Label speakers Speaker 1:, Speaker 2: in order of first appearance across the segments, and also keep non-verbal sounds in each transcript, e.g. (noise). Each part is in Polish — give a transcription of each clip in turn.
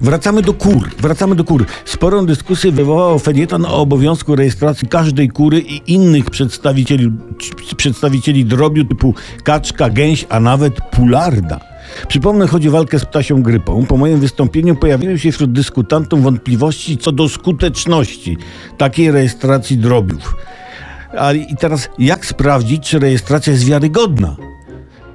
Speaker 1: Wracamy do kur. Wracamy do kur. Sporą dyskusję wywołał felieton o obowiązku rejestracji każdej kury i innych przedstawicieli, przedstawicieli drobiu typu kaczka, gęś, a nawet pularda. Przypomnę, chodzi o walkę z ptasią grypą. Po moim wystąpieniu pojawiły się wśród dyskutantów wątpliwości co do skuteczności takiej rejestracji drobiów. A i teraz jak sprawdzić, czy rejestracja jest wiarygodna?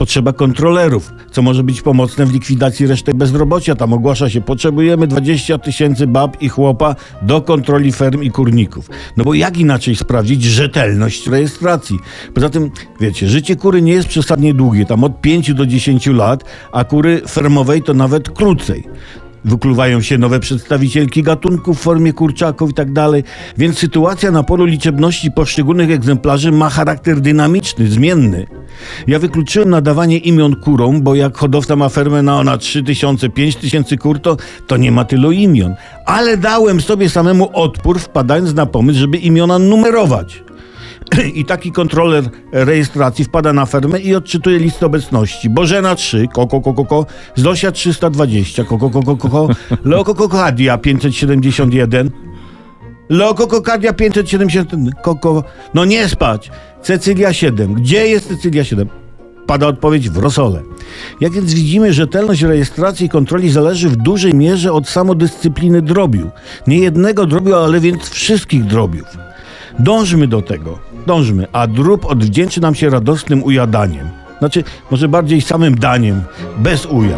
Speaker 1: Potrzeba kontrolerów, co może być pomocne w likwidacji resztek bezrobocia. Tam ogłasza się, potrzebujemy 20 tysięcy bab i chłopa do kontroli ferm i kurników. No bo jak inaczej sprawdzić rzetelność rejestracji? Poza tym, wiecie, życie kury nie jest przesadnie długie, tam od 5 do 10 lat, a kury fermowej to nawet krócej. Wykluwają się nowe przedstawicielki gatunków w formie kurczaków i tak dalej, więc sytuacja na polu liczebności poszczególnych egzemplarzy ma charakter dynamiczny, zmienny. Ja wykluczyłem nadawanie imion kurom, bo jak hodowca ma fermę na ona 3000, 5000 kur, to, to nie ma tylu imion. Ale dałem sobie samemu odpór, wpadając na pomysł, żeby imiona numerować. (clears throat) I taki kontroler rejestracji wpada na fermę i odczytuje listę obecności. Bożena 3, koko, koko, koko, Zosia 320, koko, koko, koko, Leokokokadia 571, Leokokokadia 571, koko, no nie spać, Cecylia 7, gdzie jest Cecylia 7? Pada odpowiedź w rosole. Jak więc widzimy, rzetelność rejestracji i kontroli zależy w dużej mierze od samodyscypliny drobiu. Nie jednego drobiu, ale więc wszystkich drobiów. Dążmy do tego, dążmy, a drób odwdzięczy nam się radosnym ujadaniem. Znaczy, może bardziej samym daniem, bez uja.